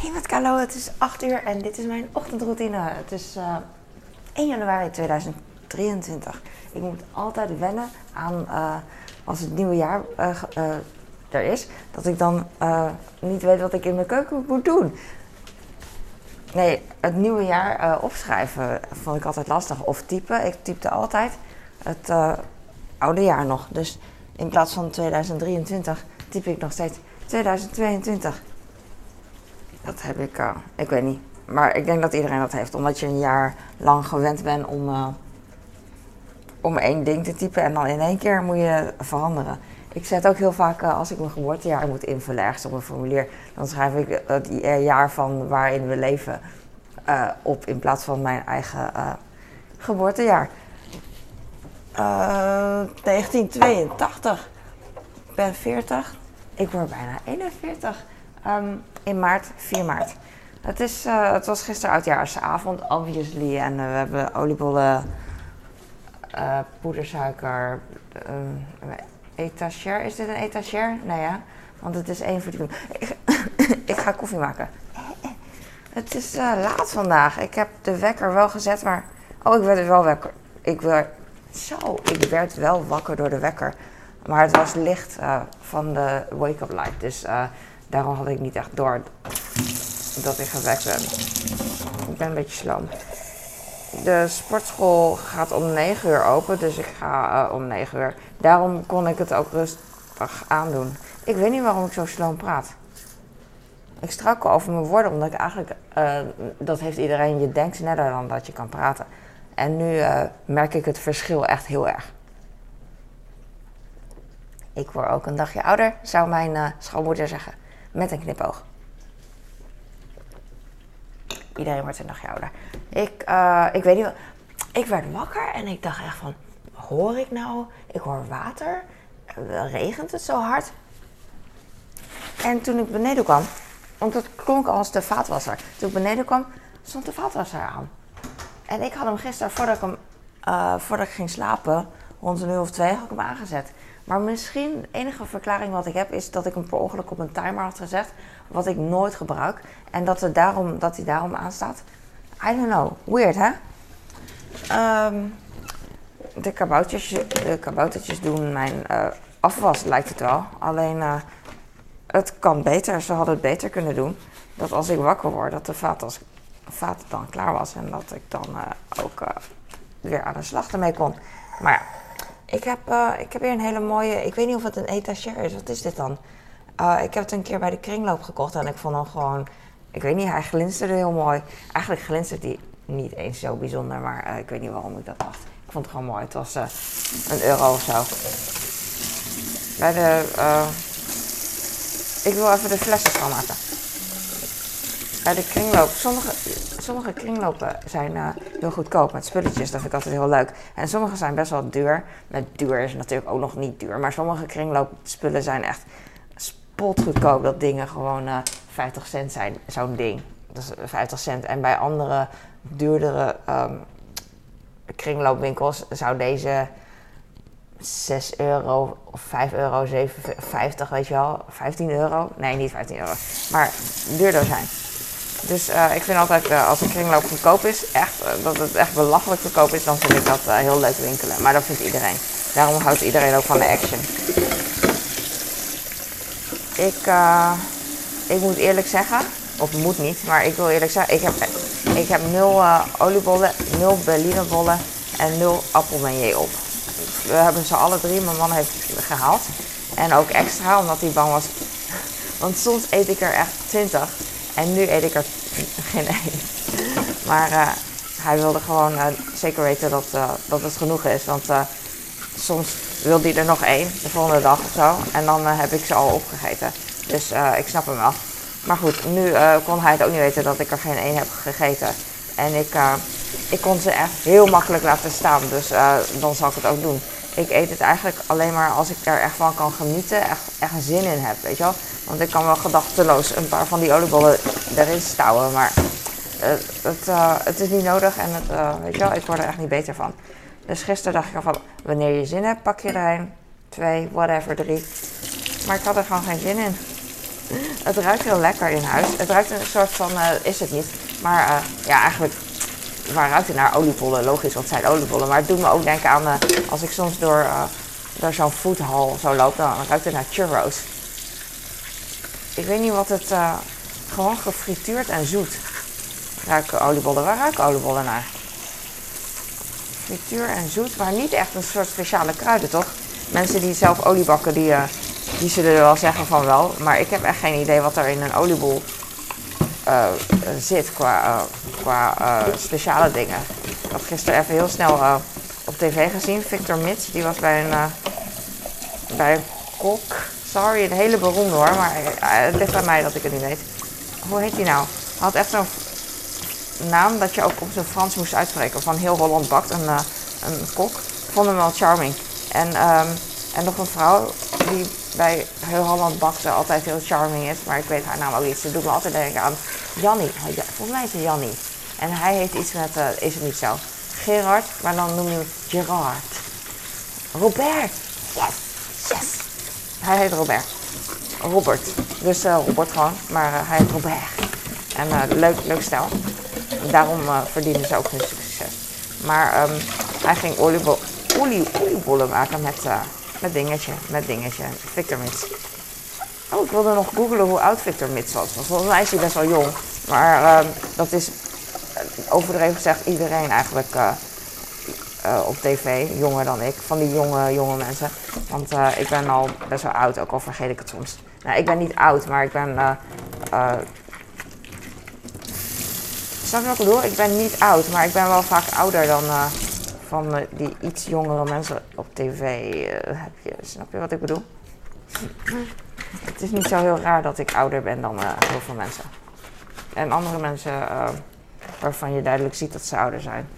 Hey met Carlo, het is 8 uur en dit is mijn ochtendroutine. Het is uh, 1 januari 2023. Ik moet altijd wennen aan uh, als het nieuwe jaar uh, er is, dat ik dan niet weet wat ik in mijn keuken moet doen. Nee, het nieuwe jaar opschrijven vond ik altijd lastig. Of typen. Ik typte altijd het oude jaar nog. Dus in plaats van 2023 typ ik nog steeds 2022. Dat heb ik, uh, ik weet niet. Maar ik denk dat iedereen dat heeft, omdat je een jaar lang gewend bent om, uh, om één ding te typen en dan in één keer moet je veranderen. Ik zet ook heel vaak, uh, als ik mijn geboortejaar moet invullen ergens op een formulier, dan schrijf ik het jaar van waarin we leven op in plaats van mijn eigen geboortejaar. 1982. Ik ben 40. Ik word bijna 41. Um, in maart, 4 maart. Het, is, uh, het was gisteren oudjaarsavond, obviously. En uh, we hebben oliebollen, uh, poedersuiker, etagère. Is dit een etagère? Nee ja, want het is één verdieping. Ik, ik ga koffie maken. Het is laat vandaag. Ik heb de wekker wel gezet, maar... Oh, ik werd wel wakker. Ik werd... Zo, ik werd wel wakker door de wekker. Maar het was licht van de wake-up light. Dus daarom had ik niet echt door dat ik gewekt ben. Ik ben een beetje sloom. De sportschool gaat om 9 uur open, dus ik ga uh, om 9 uur. Daarom kon ik het ook rustig aandoen. Ik weet niet waarom ik zo sloom praat. Ik struikel over mijn woorden, omdat ik eigenlijk, uh, dat heeft iedereen, je denkt sneller dan dat je kan praten. En nu uh, merk ik het verschil echt heel erg. Ik word ook een dagje ouder, zou mijn schoonmoeder zeggen met een knipoog. Iedereen wordt een dagje ouder. Ik, uh, ik weet niet. Ik werd wakker en ik dacht echt van, hoor ik nou? Ik hoor water. Uh, regent het zo hard? En toen ik beneden kwam, want het klonk als de vaatwasser. Toen ik beneden kwam, stond de vaatwasser aan. En ik had hem gisteren, voordat ik, hem, uh, voordat ik ging slapen, rond een uur of twee, had ik hem aangezet. Maar misschien de enige verklaring wat ik heb is dat ik hem per ongeluk op een timer had gezet, wat ik nooit gebruik. En dat, het daarom, dat hij daarom aanstaat. I don't know. Weird, hè? Um, de, kaboutertjes, de kaboutertjes doen mijn uh, afwas, lijkt het wel. Alleen, uh, het kan beter. Ze hadden het beter kunnen doen. Dat als ik wakker word, dat de vaat, dan klaar was. En dat ik dan uh, ook weer aan de slag ermee kon. Maar ja ik heb, uh, ik heb hier een hele mooie, ik weet niet of het een etagère is. Wat is dit dan? Uh, ik heb het een keer bij de kringloop gekocht en ik vond hem gewoon, ik weet niet, hij glinsterde heel mooi. Eigenlijk glinstert hij niet eens zo bijzonder, maar uh, ik weet niet waarom ik dat dacht. Ik vond het gewoon mooi. Het was een euro of zo. Bij de, ik wil even de flessen schoonmaken bij de kringloop. Sommige, sommige kringlopen zijn uh, heel goedkoop met spulletjes. Dat vind ik altijd heel leuk. En sommige zijn best wel duur. Met duur is natuurlijk ook nog niet duur. Maar sommige kringloopspullen zijn echt spotgoedkoop. Dat dingen gewoon uh, eh, 50 cent zijn. Zo'n ding. Dat is 50 cent. En bij andere duurdere um, kringloopwinkels zou deze 6 euro of 5 euro, 7,50 weet je wel. 15 euro. Nee, niet 15 euro. Maar duurder zijn. Dus uh, ik vind altijd, uh, als een kringloop goedkoop is, echt, uh, dat het echt belachelijk goedkoop is, dan vind ik dat heel leuk winkelen. Maar dat vindt iedereen. Daarom houdt iedereen ook van de action. Ik, ik moet eerlijk zeggen, of moet niet, maar ik wil eerlijk zeggen, ik heb, ik heb nul oliebollen, nul berlinerbollen en nul appelmeunier op. We hebben ze alle drie, mijn man heeft gehaald. En ook extra, omdat hij bang was. Want soms eet ik er echt 20 en nu eet ik er geen één. Maar uh, hij wilde gewoon uh, zeker weten dat, uh, dat het genoeg is. Want soms wil hij er nog één, de volgende dag of zo. En dan heb ik ze al opgegeten. Dus ik snap hem wel. Maar goed, nu kon hij het ook niet weten dat ik er geen één heb gegeten. En ik, ik kon ze echt heel makkelijk laten staan. Dus dan zal ik het ook doen ik eet het eigenlijk alleen maar als ik er echt van kan genieten, echt, echt zin in heb, weet je wel. Want ik kan wel gedachteloos een paar van die oliebollen erin stouwen, maar uh, het, uh, het is niet nodig en het, uh, weet je wel, ik word er echt niet beter van. Dus gisteren dacht ik al van, wanneer je zin hebt, pak je er een, twee, whatever, drie. Maar ik had er gewoon geen zin in. het ruikt heel lekker in huis. Het ruikt een soort van, eh, is het niet. Maar ja, eigenlijk, waar ruikt het naar? Oliebollen, logisch, want zijn oliebollen. Maar het doet me ook denken aan, als ik soms door, door zo'n foodhall zo loop, dan ruikt het naar churros. Ik weet niet wat het, gewoon gefrituurd en zoet. Ruiken oliebollen, waar ruiken oliebollen naar? Frituur en zoet, maar niet echt een soort speciale kruiden, toch? Mensen die zelf olie bakken, die, die zullen wel zeggen van wel. Maar ik heb echt geen idee wat er in een oliebol uh, zit qua, uh, qua uh, speciale dingen. Ik had gisteren even heel snel op tv gezien. Victor Mits, die was bij een, bij een kok. Sorry, een hele beroemde hoor, maar het ligt aan mij dat ik het niet weet. Hoe heet hij nou? Had echt zo'n naam dat je ook op zijn Frans moest uitspreken. Van heel Holland bakt, een, een kok. Ik vond hem wel charming. En, um, en nog een vrouw die bij heel Holland bakte altijd heel charming is. Maar ik weet haar naam ook niet. Ze doet me altijd denken aan Jannie. Volgens mij is het Jannie. En hij heeft iets met, uh, is het niet zo, Gerard, maar dan noem je hem Gerard. Robert. Yes, yes. Hij heet Robert. Robert. Dus uh, Robert gewoon, maar uh, hij heet Robert. En leuk, leuk stijl. Daarom verdienen ze ook hun succes. Maar um, hij ging oliebol olie, oliebollen maken met met dingetje, met dingetje. Victor Mits. Oh, ik wilde nog googlen hoe oud Victor Mits was. Want volgens mij is hij best wel jong. Maar uh, dat is eh, overdreven gezegd iedereen eigenlijk uh, uh, op tv. Jonger dan ik. Van die jonge, jonge mensen. Want ik ben al best wel oud, ook al vergeet ik het soms. Nou, ik ben niet oud, maar ik ben... Snap je wat ik bedoel? Ik ben niet oud, maar ik ben wel vaak ouder dan van uh, die iets jongere mensen op tv uh, heb je. Snap je wat ik bedoel? Het is niet zo heel raar dat ik ouder ben dan uh, heel veel mensen. En andere mensen waarvan je duidelijk ziet dat ze ouder zijn.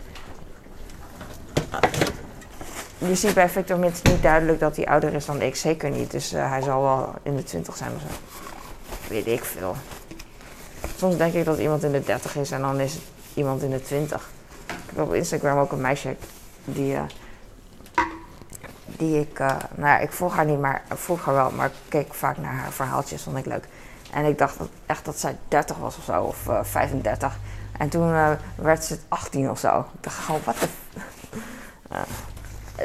Je ziet bij Victor Mits niet duidelijk dat hij ouder is dan ik. Zeker niet. Dus hij zal wel in de 20 zijn of zo. Weet ik veel. Soms denk ik dat iemand in de 30 is en dan is het iemand in de 20. Ik heb op Instagram ook een meisje die, uh, die ik, uh, nou ja, ik volg haar niet, maar volg haar wel, maar ik keek vaak naar haar verhaaltjes, vond ik leuk. En ik dacht dat, echt dat zij 30 was of zo, of uh, eh, 35. En toen werd ze 18 of zo. Ik dacht gewoon, wat de.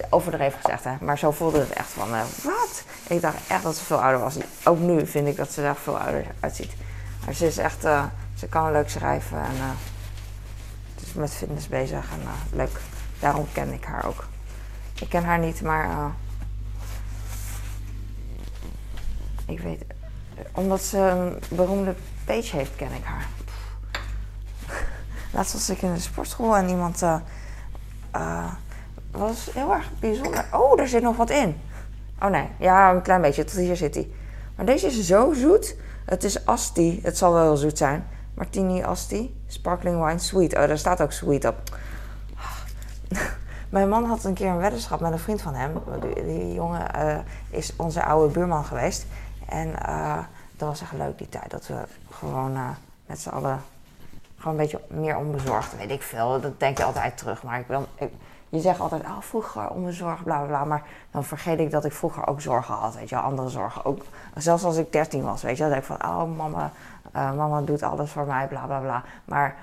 Overdreven gezegd, hè. Maar zo voelde het echt van, wat? Ik dacht echt dat ze veel ouder was. Ook nu vind ik dat ze er veel ouder uitziet. Maar ze is echt, ze kan leuk schrijven en is met fitness bezig en leuk. Daarom ken ik haar ook. Ik ken haar niet, maar. Uh, ik weet. Omdat ze een beroemde page heeft, ken ik haar. Laatst was ik in de sportschool en iemand. Was heel erg bijzonder. Oh, er zit nog wat in. Oh nee, ja, een klein beetje. Tot hier zit hij. Maar deze is zo zoet. Het is Asti. Het zal wel zoet zijn. Martini Asti. Sparkling wine sweet. Oh, daar staat ook sweet op. Mijn man had een keer een weddenschap met een vriend van hem. Die, jongen uh, is onze oude buurman geweest. En uh, dat was echt leuk die tijd. Dat we gewoon uh, met z'n allen gewoon een beetje meer onbezorgd, weet ik veel. Dat denk je altijd terug. Maar ik, ik, je zegt altijd, oh, vroeger onbezorgd, bla bla bla. Maar dan vergeet ik dat ik vroeger ook zorgen had, weet je Andere zorgen. Ook, zelfs als ik 13 was, weet je denk ik van, oh, mama, mama doet alles voor mij, bla bla bla. Maar,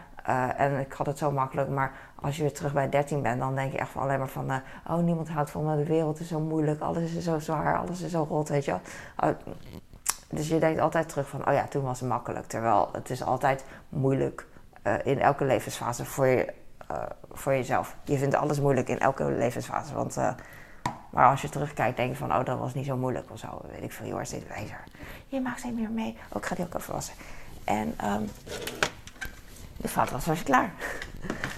en ik had het zo makkelijk. Maar als je weer terug bij 13 bent, dan denk je echt alleen maar van... Uh, oh, niemand houdt van me, de wereld is zo moeilijk, alles is zo zwaar, alles is zo rot, weet je. Oh, dus je denkt altijd terug van, oh ja, toen was het makkelijk. Terwijl het is altijd moeilijk in elke levensfase voor, je, uh, voor jezelf. Je vindt alles moeilijk in elke levensfase, want... maar als je terugkijkt, denk je van, oh, dat was niet zo moeilijk of zo. Weet ik veel, joh, dit wijzer. Je maakt steeds meer mee. Oh, ga die ook even wassen. En um, de vaatwas was klaar.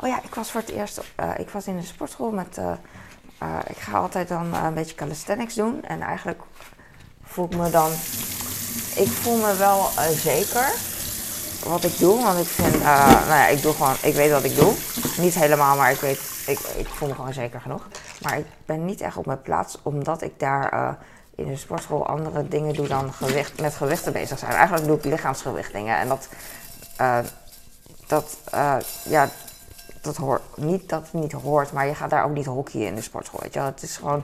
Oh ja, ik was voor het eerst. Uh, ik was in de sportschool met. Ik ga altijd dan een beetje calisthenics doen. En eigenlijk voel ik me dan. Ik voel me wel zeker wat ik doe. Want ik vind. nou ja, ik doe gewoon. Ik weet wat ik doe. Niet helemaal, maar ik weet. Ik, ik voel me gewoon zeker genoeg. Maar ik ben niet echt op mijn plaats, omdat ik daar in de sportschool andere dingen doe dan gewicht, met gewichten bezig zijn. Eigenlijk doe ik lichaamsgewichtingen. En dat. dat ja, dat hoort niet dat niet hoort, maar je gaat daar ook niet hockeyen in de sportschool. Het is gewoon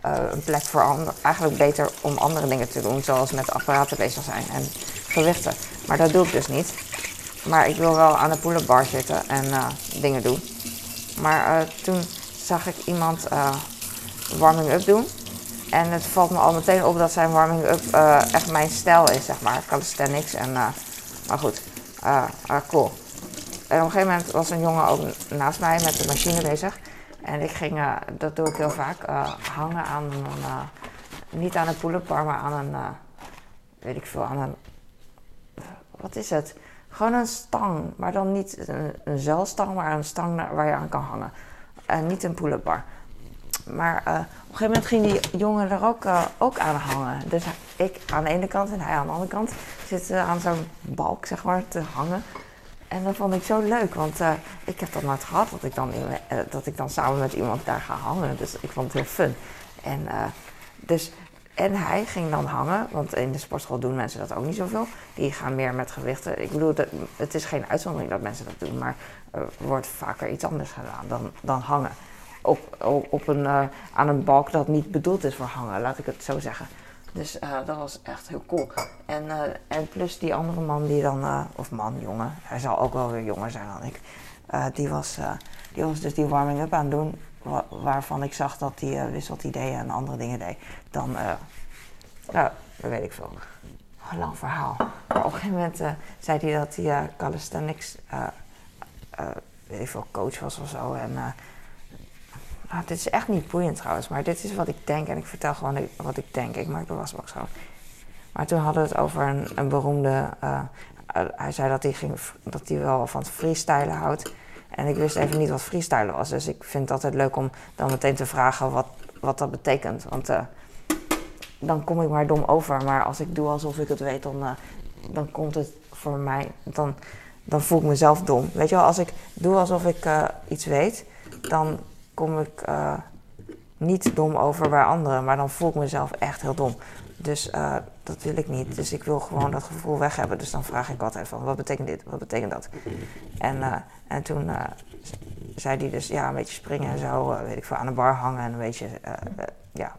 eh, een plek voor ander, eigenlijk beter om andere dingen te doen, zoals met apparaten bezig zijn en gewichten. Maar dat doe ik dus niet. Maar ik wil wel aan de pull-up zitten en uh, dingen doen. Maar uh, toen zag ik iemand warming-up doen. En het valt me al meteen op dat zijn warming-up echt mijn stijl is, zeg maar. Calisthenics en... maar goed, cool. En op een gegeven moment was een jongen ook naast mij met de machine bezig. En ik ging, uh, dat doe ik heel vaak, uh, hangen aan een, uh, niet aan een pull-up bar, maar aan een, weet ik veel, aan een, wat is het? Gewoon een stang, maar dan niet een, een maar een stang waar je aan kan hangen. En niet een pull-up. Maar op een gegeven moment ging die jongen er ook, ook aan hangen. Dus ik aan de ene kant en hij aan de andere kant zitten aan zo'n balk, zeg maar, te hangen. En dat vond ik zo leuk, want ik heb dat nooit gehad dat ik, dan dat ik dan samen met iemand daar ga hangen. Dus ik vond het heel fun. En, dus, en hij ging dan hangen, want in de sportschool doen mensen dat ook niet zoveel. Die gaan meer met gewichten. Ik bedoel, het is geen uitzondering dat mensen dat doen, maar er wordt vaker iets anders gedaan dan, dan hangen. Op, op, een, aan een balk dat niet bedoeld is voor hangen, laat ik het zo zeggen. Dus uh, dat was echt heel cool. En, en plus die andere man die dan, of man, jongen, hij zal ook wel weer jonger zijn dan ik. die, was, die was dus die warming-up aan het doen, wa waarvan ik zag dat hij wisselt ideeën en andere dingen deed. Dan, nou, weet ik veel. Een lang verhaal. Maar op een gegeven moment zei hij dat hij calisthenics, weet ik veel, coach was of zo. En nou, dit is echt niet boeiend trouwens, maar dit is wat ik denk en ik vertel gewoon wat ik denk. Ik maak de wasbak schoon. Maar toen hadden we het over een, beroemde. Uh, hij zei dat hij, ging, dat hij wel van freestylen houdt. En ik wist even niet wat freestylen was. Dus ik vind het altijd leuk om dan meteen te vragen wat, wat dat betekent. Want uh, dan kom ik maar dom over. Maar als ik doe alsof ik het weet, dan, uh, dan komt het voor mij. Dan, dan voel ik mezelf dom. Weet je wel, als ik doe alsof ik iets weet, dan kom ik niet dom over bij anderen, maar dan voel ik mezelf echt heel dom. Dus uh, dat wil ik niet. Dus ik wil gewoon dat gevoel weg hebben. Dus dan vraag ik altijd van, wat betekent dit? Wat betekent dat? En, uh, en toen zei hij dus, ja, een beetje springen en zo. weet ik veel, aan de bar hangen en een beetje, ja,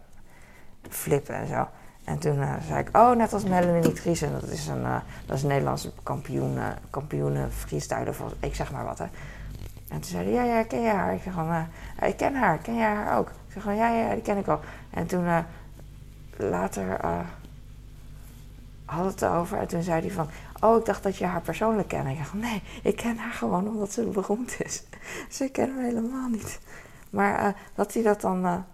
flippen en zo. En toen zei ik, oh, net als Melanie Driesen. Dat is een, dat is een Nederlandse kampioen, kampioen freestyler. Ik zeg maar wat, hè. En toen zei hij, ja, ja, ken je haar? Ik zeg van, uh, ik ken haar, ken jij haar ook? Ik zeg van, ja, ja, die ken ik al. En toen later uh, had het erover en toen zei hij van, oh, ik dacht dat je haar persoonlijk kende. Ik zeg nee, ik ken haar gewoon omdat ze beroemd is. Ze ik ken hem helemaal niet. Maar dat hij dat dan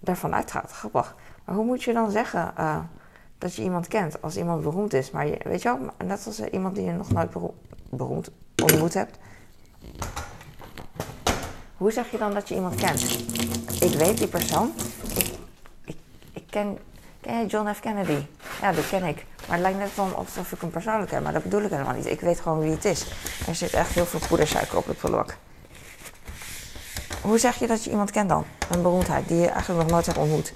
daarvan uitgaat, grappig. Maar hoe moet je dan zeggen dat je iemand kent als iemand beroemd is? Maar je, weet je wel, net als iemand die je nog nooit beroemd ontmoet hebt hoe zeg je dan dat je iemand kent? Ik weet die persoon. Ik, ik ken, ken John F. Kennedy? Ja, die ken ik. Maar het lijkt net alsof ik hem persoonlijk ken, maar dat bedoel ik helemaal niet. Ik weet gewoon wie het is. Er zit echt heel veel poedersuiker op het prullenbak. Hoe zeg je dat je iemand kent dan? Een beroemdheid die je eigenlijk nog nooit hebt ontmoet.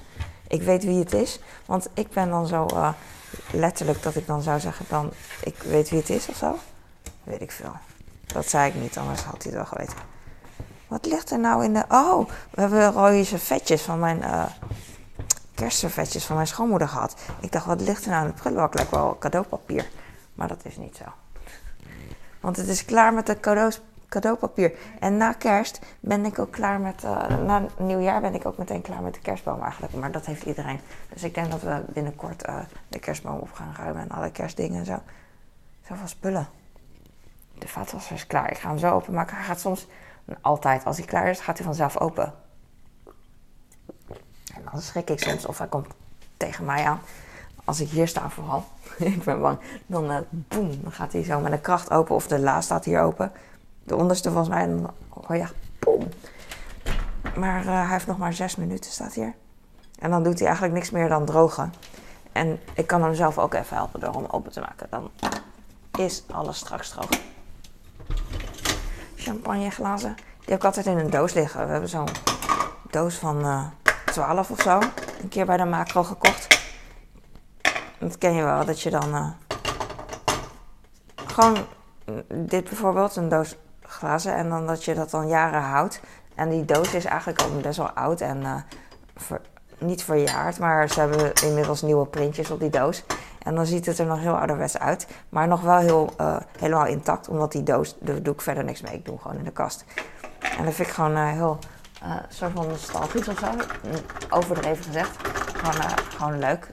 Ik weet wie het is, want ik ben dan zo uh, letterlijk dat ik dan zou zeggen dan ik weet wie het is of zo. Weet ik veel. Dat zei ik niet, anders had hij het wel geweten. Wat ligt er nou in de... Oh, we hebben rode servetjes van mijn... Uh, kerstservetjes van mijn schoonmoeder gehad. Ik dacht, wat ligt er nou in het prullenbak? Lijkt wel cadeaupapier. Maar dat is niet zo. Want het is klaar met het cadeaupapier. En na kerst ben ik ook klaar met... Uh, na nieuwjaar ben ik ook meteen klaar met de kerstboom eigenlijk. Maar dat heeft iedereen. Dus ik denk dat we binnenkort uh, de kerstboom op gaan ruimen. En alle kerstdingen en zo. Zoveel spullen. De vaatwasser is klaar. Ik ga hem zo openmaken. Hij gaat soms altijd, als hij klaar is, gaat hij vanzelf open. En dan schrik ik soms of hij komt tegen mij aan. Als ik hier sta vooral. ik ben bang. Dan, uh, boem, dan gaat hij zo met een kracht open. Of de la staat hier open. De onderste volgens mij. En, oh ja, boem. Maar uh, hij heeft nog maar zes minuten, staat hier. En dan doet hij eigenlijk niks meer dan drogen. En ik kan hem zelf ook even helpen door hem open te maken. Dan is alles straks droog champagneglazen. Die heb ik altijd in een doos liggen. We hebben zo'n doos van eh, 12 of zo. Een keer bij de macro gekocht. Dat ken je wel, dat je dan uh, gewoon dit bijvoorbeeld, een doos glazen. En dan dat je dat dan jaren houdt. En die doos is eigenlijk al best wel oud en uh, niet verjaard, maar ze hebben inmiddels nieuwe printjes op die doos. En dan ziet het er nog heel ouderwets uit. Maar nog wel heel, uh, helemaal intact. Omdat die doos, daar doe ik verder niks mee. Ik doe gewoon in de kast. En dat vind ik gewoon heel uh, soort van nostalgisch of zo. Overdreven gezegd. Gewoon, gewoon leuk.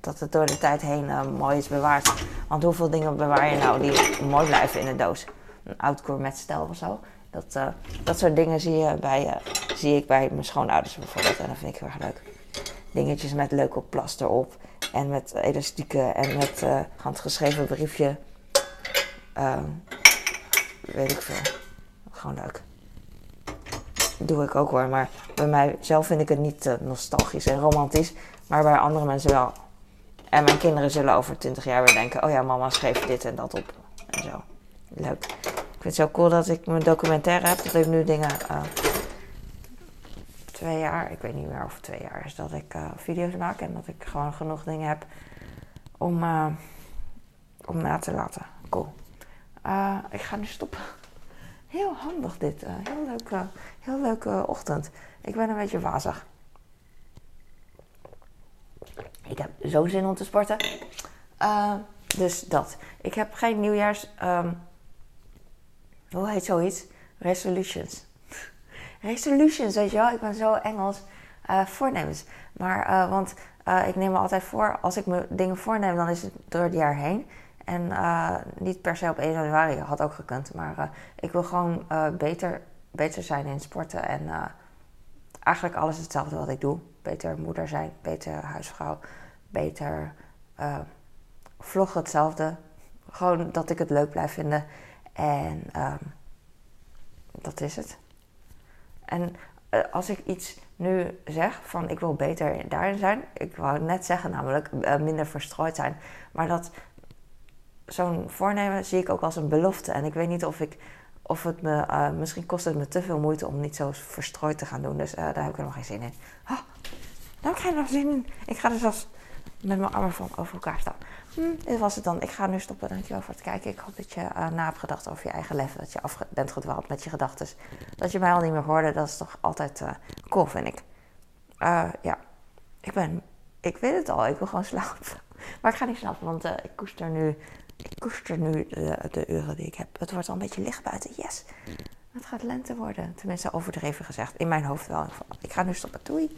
dat het door de tijd heen mooi is bewaard. Want hoeveel dingen bewaar je nou die mooi blijven in de doos? Een oud gourmet of zo. Dat, dat soort dingen zie, je bij, zie ik bij mijn schoonouders bijvoorbeeld. En dat vind ik heel erg leuk. Dingetjes met leuke plaster op. En met elastieken en met uh, handgeschreven briefje. Uh, weet ik veel. Gewoon leuk. Doe ik ook hoor. Maar bij mij zelf vind ik het niet uh, nostalgisch en romantisch. Maar bij andere mensen wel. En mijn kinderen zullen over 20 jaar weer denken: oh ja, mama schreef dit en dat op. En zo. Leuk. Ik vind het zo cool dat ik mijn documentaire heb. Dat ik nu dingen uh, twee jaar, ik weet niet meer of twee jaar is, dat ik uh, video's maak en dat ik gewoon genoeg dingen heb om, om na te laten. Cool. Ik ga nu stoppen. Heel handig dit. heel leuke, heel leuke ochtend. Ik ben een beetje wazig. Ik heb zo zin om te sporten. dus dat. Ik heb geen nieuwjaars. Um, hoe heet zoiets? Resolutions resolutions, weet je wel. Ik ben zo Engels. Uh, voornemens. Maar, uh, want uh, ik neem me altijd voor, als ik me dingen voorneem, dan is het door het jaar heen. En niet per se op 1 januari, had ook gekund. Maar ik wil gewoon beter, beter zijn in sporten. En eigenlijk alles hetzelfde wat ik doe. Beter moeder zijn, beter huisvrouw, beter vloggen hetzelfde. Gewoon dat ik het leuk blijf vinden. En um, dat is het. En als ik iets nu zeg van ik wil beter daarin zijn, ik wou net zeggen namelijk minder verstrooid zijn, maar dat zo'n voornemen zie ik ook als een belofte. En ik weet niet of ik, of het me, uh, misschien kost het me te veel moeite om niet zo verstrooid te gaan doen, dus daar heb ik er nog geen zin in. Oh, daar heb ik geen zin in. Ik ga er zelfs met mijn armen van over elkaar staan. Hm, dit was het dan. Ik ga nu stoppen. Dankjewel voor het kijken. Ik hoop dat je uh, na hebt gedacht over je eigen leven. Dat je af bent gedwaald met je gedachten. Dat je mij al niet meer hoorde. Dat is toch altijd uh, cool, vind ik. Ja, ik ben... Ik weet het al. Ik wil gewoon slapen. Maar ik ga niet slapen, want ik koester nu... Ik koester nu de, de, uren die ik heb. Het wordt al een beetje licht buiten. Yes. Het gaat lente worden. Tenminste, overdreven gezegd. In mijn hoofd wel. Ik ga nu stoppen. Doei.